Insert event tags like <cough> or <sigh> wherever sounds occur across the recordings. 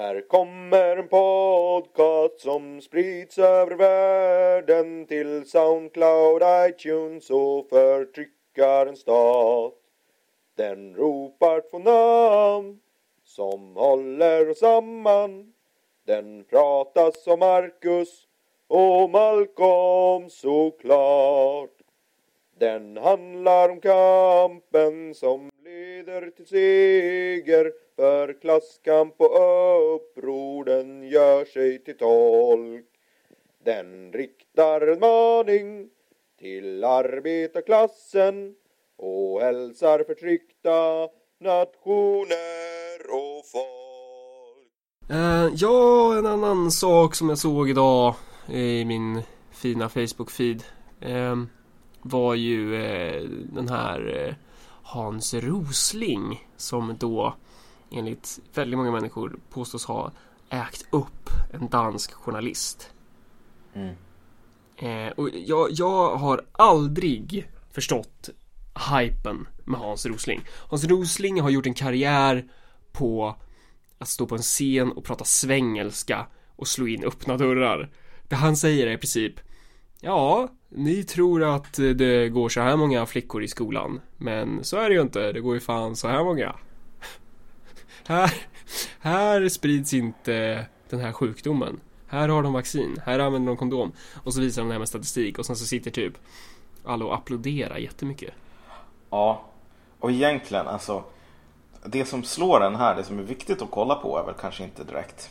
Här kommer en podcast som sprids över världen till Soundcloud, iTunes och förtryckarens stat. Den ropar två namn som håller oss samman. Den pratas om Marcus och Malcolm såklart. Den handlar om kampen som leder till seger för klasskamp och uppror den gör sig till tolk. Den riktar en maning till arbetarklassen och hälsar förtryckta nationer och folk. Uh, ja, en annan sak som jag såg idag i min fina Facebook-feed uh, var ju uh, den här eh, Hans Rosling som då enligt väldigt många människor påstås ha ägt upp en dansk journalist. Mm. Eh, och jag, jag har aldrig förstått hypen med Hans Rosling. Hans Rosling har gjort en karriär på att stå på en scen och prata svengelska och slå in öppna dörrar. Det han säger är i princip Ja, ni tror att det går så här många flickor i skolan. Men så är det ju inte. Det går ju fan så här många. här, här sprids inte den här sjukdomen. Här har de vaccin. Här använder de kondom. Och så visar de det här med statistik. Och sen så sitter typ alla och applåderar jättemycket. Ja, och egentligen alltså det som slår en här, det som är viktigt att kolla på är väl kanske inte direkt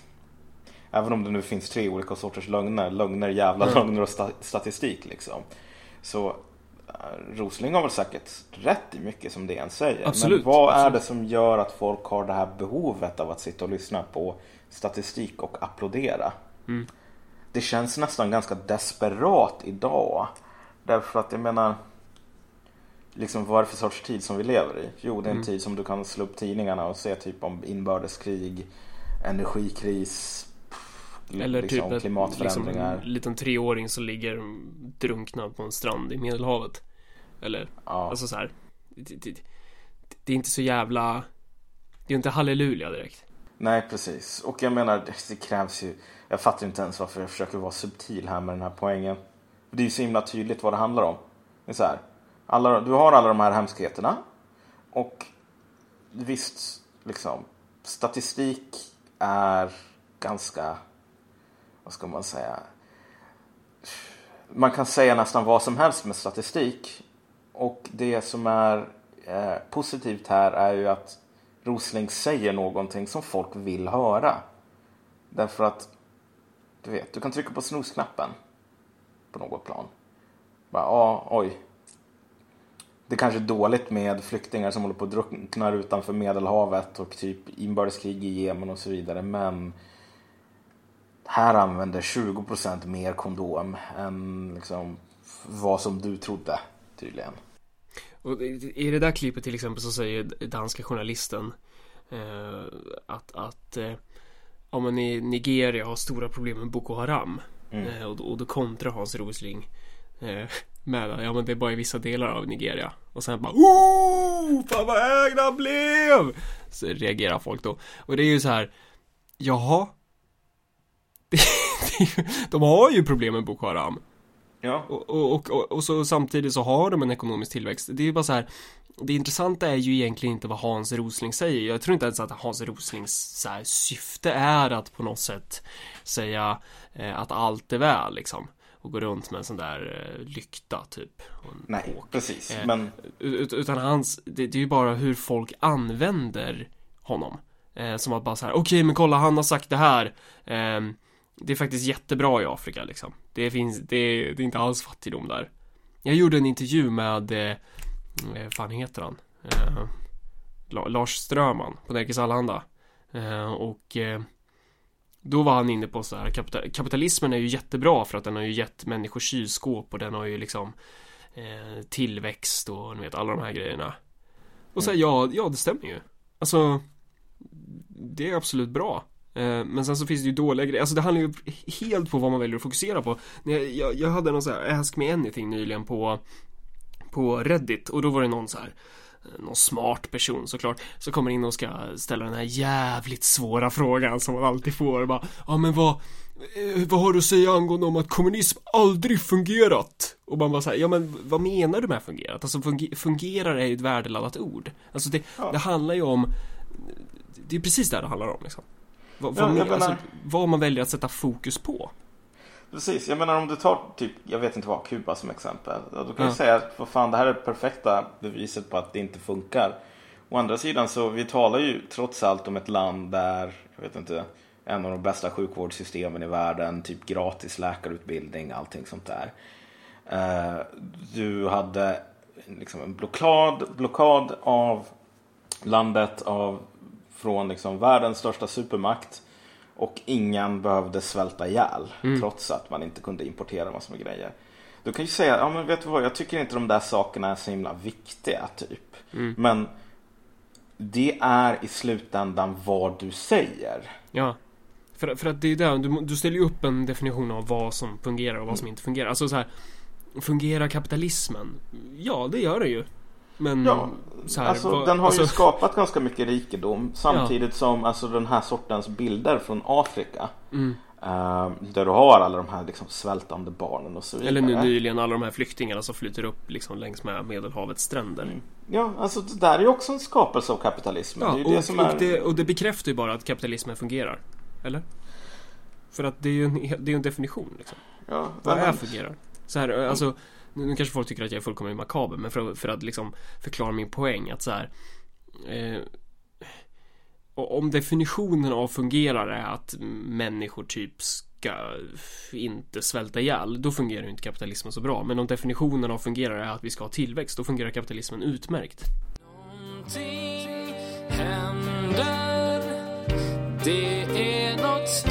Även om det nu finns tre olika sorters lögner, lögner, jävla Mm. lögner och sta- statistik liksom. Så äh, Rosling har väl säkert rätt i mycket som det han säger. Absolut, Men vad är absolut. det som gör att folk har det här behovet av att sitta och lyssna på statistik och applådera? Mm. Det känns nästan ganska desperat idag. Därför att jag menar Liksom vad är det för sorts tid som vi lever i? Jo, det är en Mm. tid som du kan slå upp tidningarna och se typ om inbördeskrig, energikris, Eller liksom, typ ett, klimatförändringar. liksom, en liten treåring som ligger drunknad på en strand i Medelhavet. Eller, Ja. alltså så här. Det, det, det är inte så jävla... Det är inte halleluja direkt. Nej, precis. Och jag menar, det, det krävs ju... Jag fattar inte ens varför jag försöker vara subtil här med den här poängen. Det är ju så himla tydligt vad det handlar om. Det är så här. Alla, du har alla de här hemskheterna. Och visst, liksom. Statistik är ganska... Vad ska man säga? Man kan säga nästan vad som helst med statistik. Och det som är eh, positivt här är ju att Rosling säger någonting som folk vill höra. Därför att, du vet, du kan trycka på snusknappen på något plan. Bara, ja, oj. Det kanske är dåligt med flyktingar som håller på att drunkna utanför Medelhavet och typ inbördeskrig i Jemen och så vidare. Men här använder 20% mer kondom än liksom vad som du trodde tydligen. Och i det där klippet till exempel så säger danska journalisten eh, att, att eh, ja, men i Nigeria har stora problem med Boko Haram. Mm. Eh, och, och då kontrar Hans Rosling eh, med ja men det är bara i vissa delar av Nigeria. Och sen bara oh, fan vad ägda han blev! Så reagerar folk då. Och det är ju så här, jaha? Det, det, är ju- <laughs> de har ju problem med Boko Haram. Ja, Och, och, och, och, så samtidigt så har de en ekonomisk tillväxt. Det är ju bara så här. Det intressanta är ju egentligen inte vad Hans Rosling säger. Jag tror inte ens att Hans Roslings så här, syfte är att på något sätt säga eh, att allt är väl liksom. Och gå runt med en sån där eh, lykta typ. Nej, kåk. precis. Eh, Men Ut- Utan hans, det, det är ju bara hur folk använder honom. Eh, som att bara så här, okej men kolla han har sagt det här. Det är faktiskt jättebra i Afrika liksom. Det finns, det, det är inte alls fattigdom där. Jag gjorde en intervju med, eh, eh, fan heter han? Eh, La- Lars Ströman på Nerikes Allehanda. Eh, och eh, då var han inne på så här, kapital, kapitalismen är ju jättebra för att den har ju gett människor kylskåp och den har ju liksom eh, tillväxt och ni vet alla de här grejerna. Och så här, ja, ja det stämmer ju. Alltså, det är absolut bra. Eh, Men sen så finns det ju dåliga grejer, alltså det handlar ju helt på vad man väljer att fokusera på. Jag, hade någon så här Ask Me Anything nyligen på, på Reddit och då var det någon så här någon smart person såklart, så kommer in och ska ställa den här jävligt svåra frågan som man alltid får. Bara, ja men vad, eh, vad har du att säga angående om att kommunism aldrig fungerat? Och man bara säger, ja men vad menar du med fungerat? Alltså funger fungerar är ju ett värdeladdat ord. Alltså det, ja. det handlar ju om, det är precis det det handlar om liksom. Vad, ja, vad, alltså, vad man väljer att sätta fokus på. Precis, jag menar om du tar typ, jag vet inte vad, Kuba som exempel. Då kan ja. du säga att vad fan, det här är perfekta beviset på att det inte funkar. Å andra sidan så vi talar ju trots allt om ett land där, jag vet inte, en av de bästa sjukvårdssystemen i världen, typ gratis läkarutbildning, allting sånt där. Uh, du hade liksom en blockad, blockad av landet av, från liksom världens största supermakt och ingen behövde svälta ihjäl mm. trots att man inte kunde importera massor med grejer. Du kan ju säga, ja men vet du vad, jag tycker inte de där sakerna är så himla viktiga typ. Mm. Men det är i slutändan vad du säger. Ja. För, för att det är där, du, du ställer ju upp en definition av vad som fungerar och vad som inte fungerar. Alltså så här, fungerar kapitalismen? Ja, det gör det ju. Men ja, här, alltså, vad, den har alltså... ju skapat ganska mycket rikedom samtidigt ja. som alltså, den här sortens bilder från Afrika. Mm. Uh, där du har alla de här liksom, svältande barnen och så vidare. Eller nu nyligen alla de här flyktingarna som flyter upp liksom, längs med Medelhavets stränder. Mm. Ja, alltså det där är ju också en skapelse av kapitalismen. Ja, det och, det är... och, det, och det bekräftar ju bara att kapitalismen fungerar. Eller? För att det är ju en, det är en definition liksom. Ja, Vad är fungerar? Så här, alltså nu kanske folk tycker att jag är fullkomligt makaber men för, för att liksom förklara min poäng att så här eh, om definitionen av fungerar är att människor typ ska inte svälta ihjäl, då fungerar ju inte kapitalismen så bra. Men om definitionen av fungerar är att vi ska ha tillväxt, då fungerar kapitalismen utmärkt. Någonting händer, det är något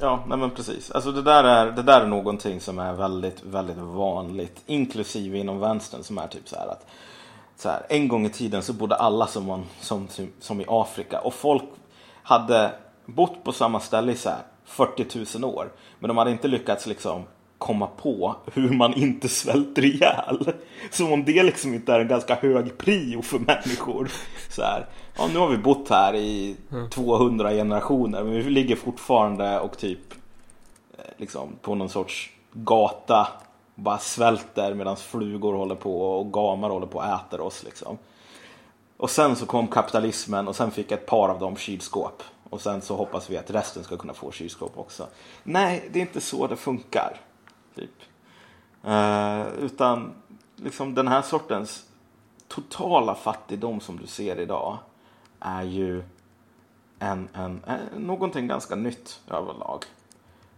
Ja, nej men precis. Alltså det där, är, det där är någonting som är väldigt, väldigt vanligt. Inklusive inom vänstern som är typ så här att så här, en gång i tiden så bodde alla som, man, som, som i Afrika och folk hade bott på samma ställe i så här 40 000 år. Men de hade inte lyckats liksom komma på hur man inte svälter ihjäl. Som om det liksom inte är en ganska hög prio för människor. Så här, ja, nu har vi bott här i 200 generationer men vi ligger fortfarande och typ eh, liksom på någon sorts gata bara svälter medan flugor håller på och gamar håller på och äter oss liksom. Och sen så kom kapitalismen och sen fick ett par av dem kylskåp. Och sen så hoppas vi att resten ska kunna få kylskåp också. Nej, det är inte så det funkar. Typ. Eh, utan liksom den här sortens totala fattigdom som du ser idag är ju en, en, en, någonting ganska nytt överlag.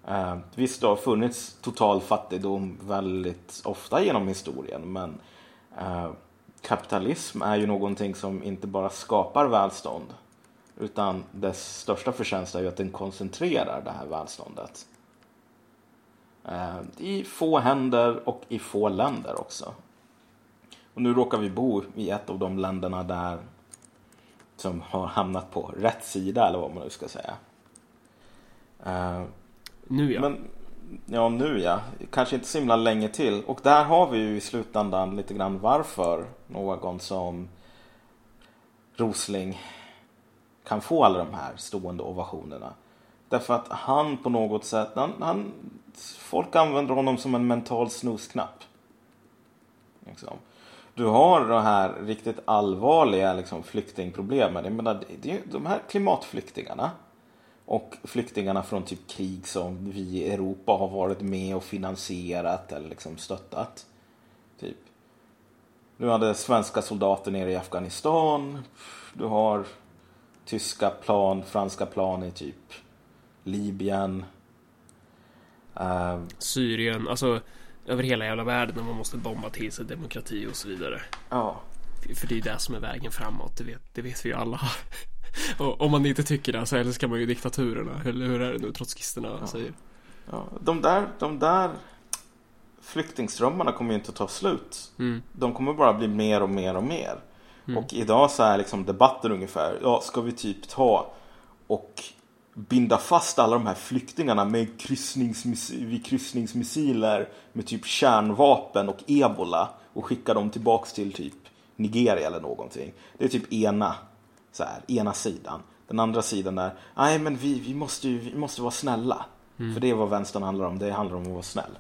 Eh, visst, det har funnits total fattigdom väldigt ofta genom historien men eh, kapitalism är ju någonting som inte bara skapar välstånd utan dess största förtjänst är ju att den koncentrerar det här välståndet. Eh, I få händer och i få länder också. Och nu råkar vi bo i ett av de länderna där som har hamnat på rätt sida eller vad man nu ska säga. Uh, nu ja. Men, ja, nu ja. Kanske inte så himla länge till. Och där har vi ju i slutändan lite grann varför någon som Rosling kan få alla de här stående ovationerna. Därför att han på något sätt, han, han folk använder honom som en mental snusknapp. Liksom. Du har de här riktigt allvarliga liksom, flyktingproblemen. Jag menar, det är de här klimatflyktingarna och flyktingarna från typ krig som vi i Europa har varit med och finansierat eller liksom stöttat. Typ. Nu hade svenska soldater nere i Afghanistan. Du har tyska plan, franska plan i typ Libyen. Uh, Syrien, alltså över hela jävla världen när man måste bomba till sig demokrati och så vidare. Ja. För det är ju det som är vägen framåt, det vet, det vet vi ju alla. <laughs> och om man inte tycker det så älskar man ju diktaturerna, eller hur är det nu trotskisterna ja. säger? Ja, de där, de där flyktingströmmarna kommer ju inte att ta slut. Mm. De kommer bara bli mer och mer och mer. Mm. Och idag så är liksom debatten ungefär, ja ska vi typ ta och binda fast alla de här flyktingarna med kryssningsmiss vid kryssningsmissiler med typ kärnvapen och ebola och skicka dem tillbaks till typ Nigeria eller någonting. Det är typ ena, så här, ena sidan. Den andra sidan är, nej men vi, vi, måste, ju, vi måste vara snälla. För det är vad vänstern handlar om, det handlar om att vara snäll.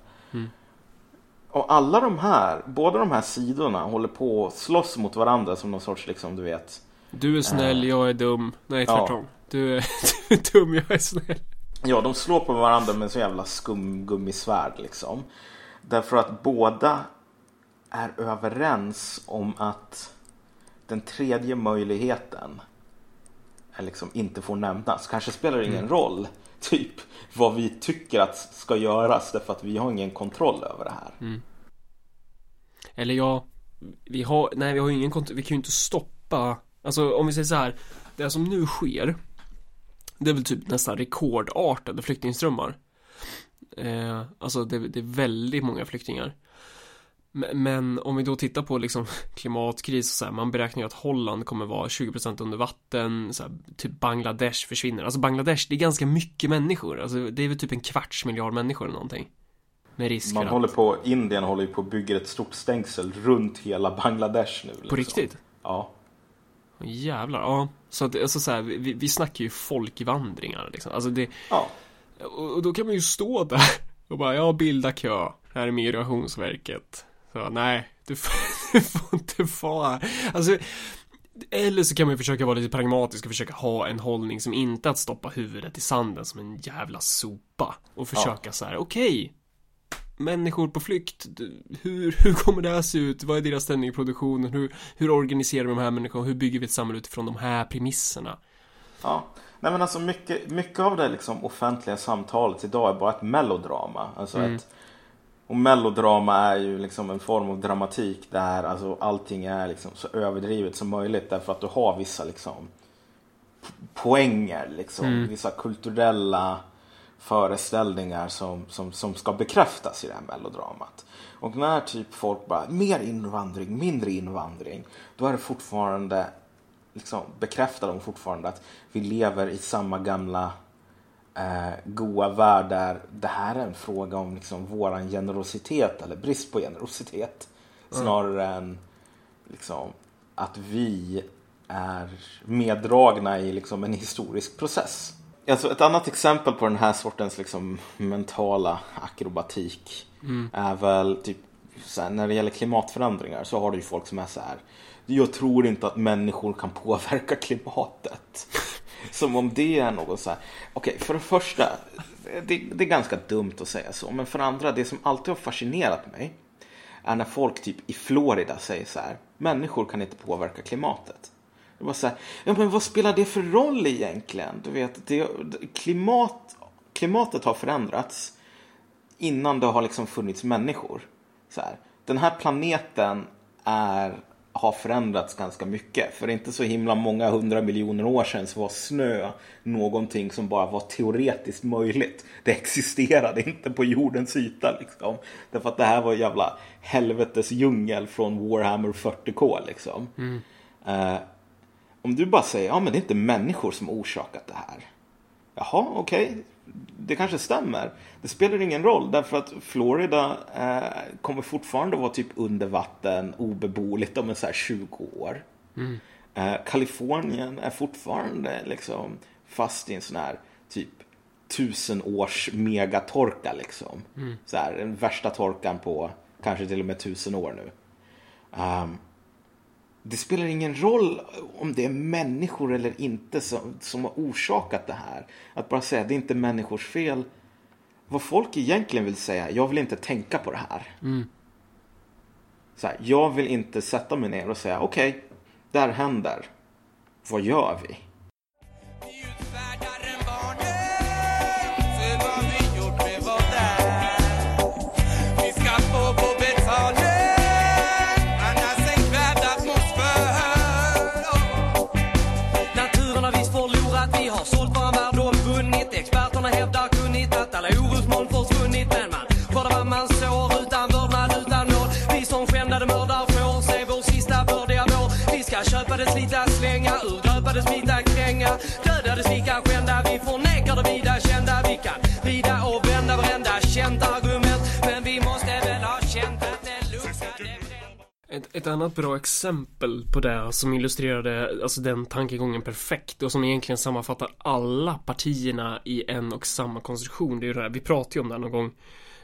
Och alla de här, båda de här sidorna håller på att slåss mot varandra som någon sorts, liksom, du vet. Du är snäll, jag är dum. Nej, Ja. Du, är, du är dum, jag är snäll. Ja, de slår på varandra med så jävla skumgummisvärd liksom. Därför att båda är överens om att den tredje möjligheten är liksom inte får nämnas. Kanske spelar det ingen roll typ vad vi tycker att ska göras därför att vi har ingen kontroll över det här. Eller ja, vi har, nej vi har ingen kontroll, vi kan ju inte stoppa Alltså om vi säger så här Det som nu sker Det är väl typ nästan rekordartade flyktingströmmar eh, Alltså det, det är väldigt många flyktingar men, men om vi då tittar på liksom <laughs> klimatkris och så här, man beräknar ju att Holland kommer vara 20% under vatten, så här, typ Bangladesh försvinner. Alltså Bangladesh, det är ganska mycket människor. Alltså det är väl typ en kvarts miljard människor eller någonting. Med risk Man håller på, Indien håller ju på att bygga ett stort stängsel runt hela Bangladesh nu. På liksom. riktigt? Ja. Jävlar, ja. Så att, alltså så här, vi, vi snackar ju folkvandringar liksom. Alltså det, ja. och, och då kan man ju stå där och bara, ja, bilda kö. Här är Migrationsverket. Så, nej, du får, <laughs> du får inte vara Alltså, eller så kan man ju försöka vara lite pragmatisk och försöka ha en hållning som inte att stoppa huvudet i sanden som en jävla sopa. Och försöka så här, okej. Människor på flykt, hur, <laughs> hur kommer det här se ut? Vad är deras ställning i produktionen? Hur, hur organiserar vi de här människorna? Hur bygger vi ett samhälle utifrån de här premisserna? Ja, nej men alltså mycket, mycket av det liksom offentliga samtalet idag är bara ett melodrama. Alltså Mm. ett, och melodrama är ju liksom en form av dramatik där alltså allting är liksom så överdrivet som möjligt därför att du har vissa liksom poänger liksom, Mm. vissa kulturella föreställningar som, som, som ska bekräftas i det här melodramat. Och när typ folk bara, mer invandring, mindre invandring, då är det fortfarande liksom, bekräftar de fortfarande att vi lever i samma gamla eh, goa värld där det här är en fråga om liksom, våran generositet eller brist på generositet. Snarare än liksom, att vi är meddragna i liksom, en historisk process. Alltså, ett annat exempel på den här sortens liksom, mentala akrobatik är väl typ här, när det gäller klimatförändringar så har du ju folk som är så här. Jag tror inte att människor kan påverka klimatet. <laughs> Som om det är något så här. Okej, för det första, det, det är ganska dumt att säga så. Men för det andra, det som alltid har fascinerat mig är när folk typ i Florida säger så här. Människor kan inte påverka klimatet. Det var så här, ja men vad spelar det för roll egentligen? Du vet, det, klimat, klimatet har förändrats innan det har liksom funnits människor. Så här, den här planeten är, har förändrats ganska mycket. För inte så himla många hundra miljoner år sedan så var snö någonting som bara var teoretiskt möjligt. Det existerade inte på jordens yta liksom. Därför att det här var jävla helvetes djungel från Warhammer 40K liksom. Eh, om du bara säger, ja men det är inte människor som orsakat det här. Jaha, okej. Det kanske stämmer. Det spelar ingen roll därför att Florida eh, kommer fortfarande vara typ under vatten, obeboeligt om en så här 20 år. Eh, Kalifornien är fortfarande liksom fast i en sån här typ tusen års megatorka liksom. Så här, den värsta torkan på kanske till och med tusen år nu. Ehm, det spelar ingen roll om det är människor eller inte som, som har orsakat det här. Att bara säga det är inte människors fel. Vad folk egentligen vill säga, jag vill inte tänka på det här. Så här jag vill inte sätta mig ner och säga okej, det här händer. Vad gör? Vi slita, slänga, urgröpa det, smita, kränga. Dödade, vi skända ända vi förnekar det vida kända. Vi kan vrida och vända varenda känt argument Men vi måste väl ha känt att det luktade Ett, ett annat bra exempel på det som illustrerade alltså den tankegången perfekt och som egentligen sammanfattar alla partierna i en och samma konstruktion. Det är ju det här, vi pratade ju om det här någon gång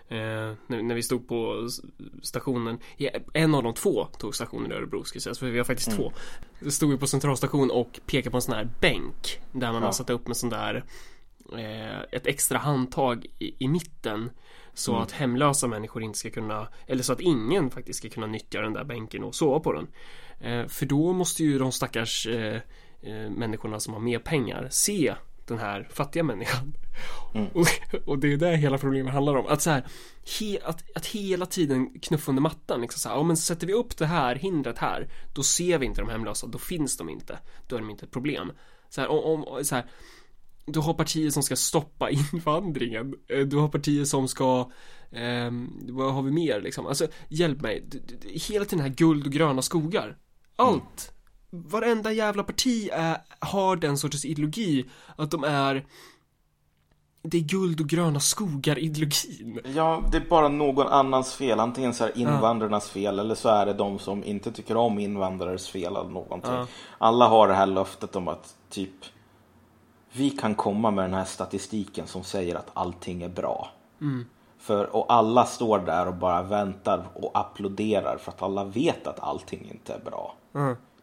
eh, när, när vi stod på stationen. En av de två tog stationen i Örebro ska sägas, för vi har faktiskt två. Det stod vi på centralstation och pekade på en sån här bänk där man Ja. har satt upp med sån där eh, ett extra handtag i, i mitten så att hemlösa människor inte ska kunna eller så att ingen faktiskt ska kunna nyttja den där bänken och sova på den. Eh, för då måste ju de stackars eh, eh, människorna som har mer pengar se den här fattiga människan. Och, och det är det hela problemet handlar om. Att så här, he, att, att hela tiden knuffa under mattan. Liksom så här, ja, men sätter vi upp det här hindret här, då ser vi inte de hemlösa, då finns de inte. Då är de inte ett problem. Så här, om, om, så här, du har partier som ska stoppa <laughs> invandringen. Eh, Du har partier som ska ehm, Vad har vi mer liksom? Alltså hjälp mig. Hela tiden här guld och gröna skogar. Allt. Varenda jävla parti är, har den sortens ideologi. Att de är Det är guld och gröna skogar ideologin. Ja, det är bara någon annans fel. Antingen så är invandrarnas fel eller så är det de som inte tycker om invandrares fel eller någonting. Ja. Alla har det här löftet om att typ vi kan komma med den här statistiken som säger att allting är bra. För, och alla står där och bara väntar och applåderar för att alla vet att allting inte är bra.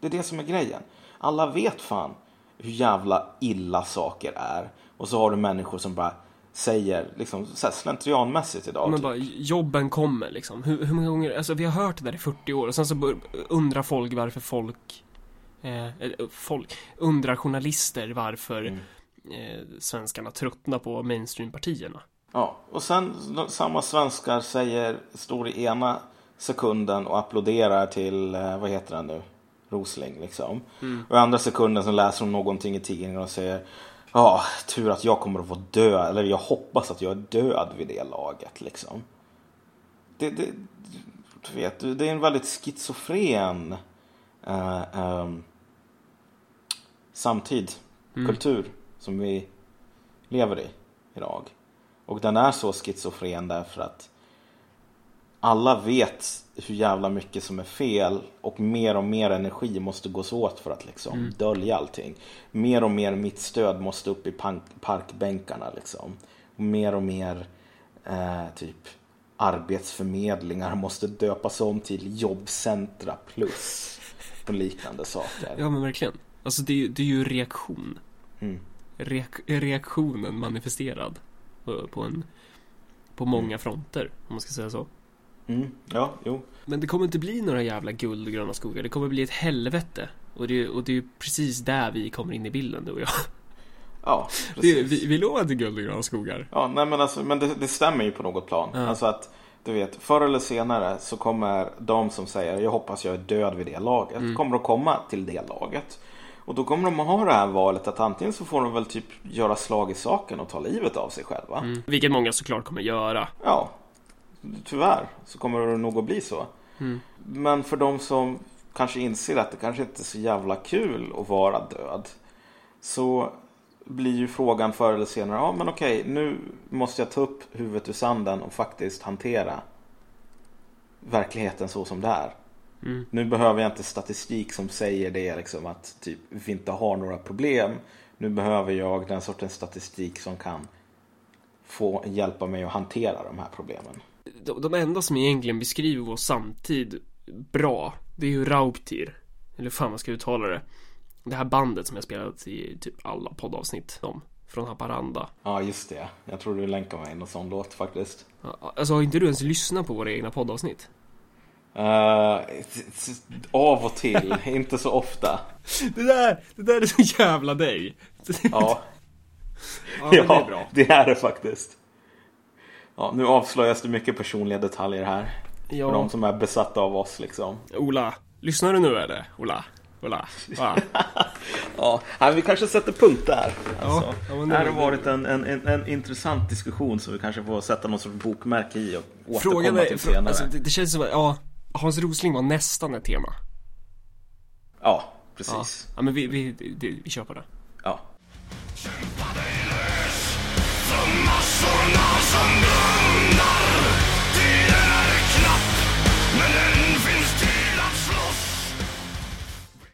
Det är det som är grejen. Alla vet fan hur jävla illa saker är. Och så har du människor som bara säger liksom så här slentrianmässigt idag. Men typ. bara jobben kommer liksom. Hur, hur många gånger, alltså vi har hört det där i 40 år och sen så undrar folk varför folk eh, eller, folk, undrar journalister varför eh, svenskarna tröttnar på mainstreampartierna. Ja, och sen samma svenskar säger, står i ena sekunden och applåderar till, eh, vad heter han nu, Rosling liksom. Och i andra sekunden så läser de någonting i tidningen och säger Ja, tur att jag kommer att vara död, eller jag hoppas att jag är död vid det laget liksom. Det, det, du vet, det är en väldigt schizofren eh, ehm, samtid, kultur som vi lever i idag. Och den är så schizofren därför att alla vet hur jävla mycket som är fel och mer och mer energi måste gås åt för att liksom dölja allting. Mer och mer mitt stöd måste upp i parkbänkarna liksom. Mer och mer eh, typ arbetsförmedlingar måste döpas om till jobbcentra plus och liknande saker. Ja men verkligen. Alltså det, är ju- det är ju reaktion. Mm. Reak, reaktionen manifesterad. På, på en på många fronter, om man ska säga så. Mm. Ja, jo. Men det kommer inte bli några jävla guld och gröna skogar. Det kommer bli ett helvete. Och det, och det är ju precis där vi kommer in i bilden, du och jag. Ja, <laughs> Det, precis. vi, vi lovar inte guld och gröna skogar. Ja, nej men alltså, men det, det stämmer ju på något plan. Ja. Alltså att, du vet, förr eller senare så kommer de som säger jag hoppas jag är död vid det laget, Mm. kommer att komma till det laget. Och då kommer de att ha det här valet att antingen så får de väl typ göra slag i saken och ta livet av sig själva. Mm. Vilket många såklart kommer göra. Ja, tyvärr så kommer det nog att bli så. Mm. Men för de som kanske inser att det kanske inte är så jävla kul att vara död. Så blir ju frågan förr eller senare, ja men okej, nu måste jag ta upp huvudet ur sanden och faktiskt hantera verkligheten så som det är. Mm. Nu behöver jag inte statistik som säger det liksom att typ, vi inte har några problem. Nu behöver jag den sortens statistik som kan få hjälpa mig att hantera de här problemen. De, enda som egentligen beskriver vår samtid bra, det är ju Rauptir. Eller fan man ska uttala det. Det här bandet som jag spelat i typ alla poddavsnitt om. Från Haparanda. Ja, just det. Jag tror du länkar mig någon sån låt faktiskt. Ja, Alltså har inte du ens lyssnat på våra egna poddavsnitt? Eh, av och till, <laughs> inte så ofta. Det där, det där är så jävla dig. Ja, <laughs> Ja, men det är ja bra. det är det faktiskt. Ja, nu avslöjas det mycket personliga detaljer här. Ja. För de som är besatta av oss liksom. Ola, lyssnar du nu eller? Ola? Ola? Va? <laughs> ja, vi kanske sätter punkt där. Alltså, ja, det här har varit en, en, en, en, intressant diskussion som vi kanske får sätta någon sorts bokmärke i och återkomma Frågan är, till senare. Alltså, det, det, känns som att, ja, Hans Rosling var nästan ett tema. Ja, precis. Ja, ja men vi, vi, vi, vi kör på det. Ja. Kämpa dig lös, för massorna som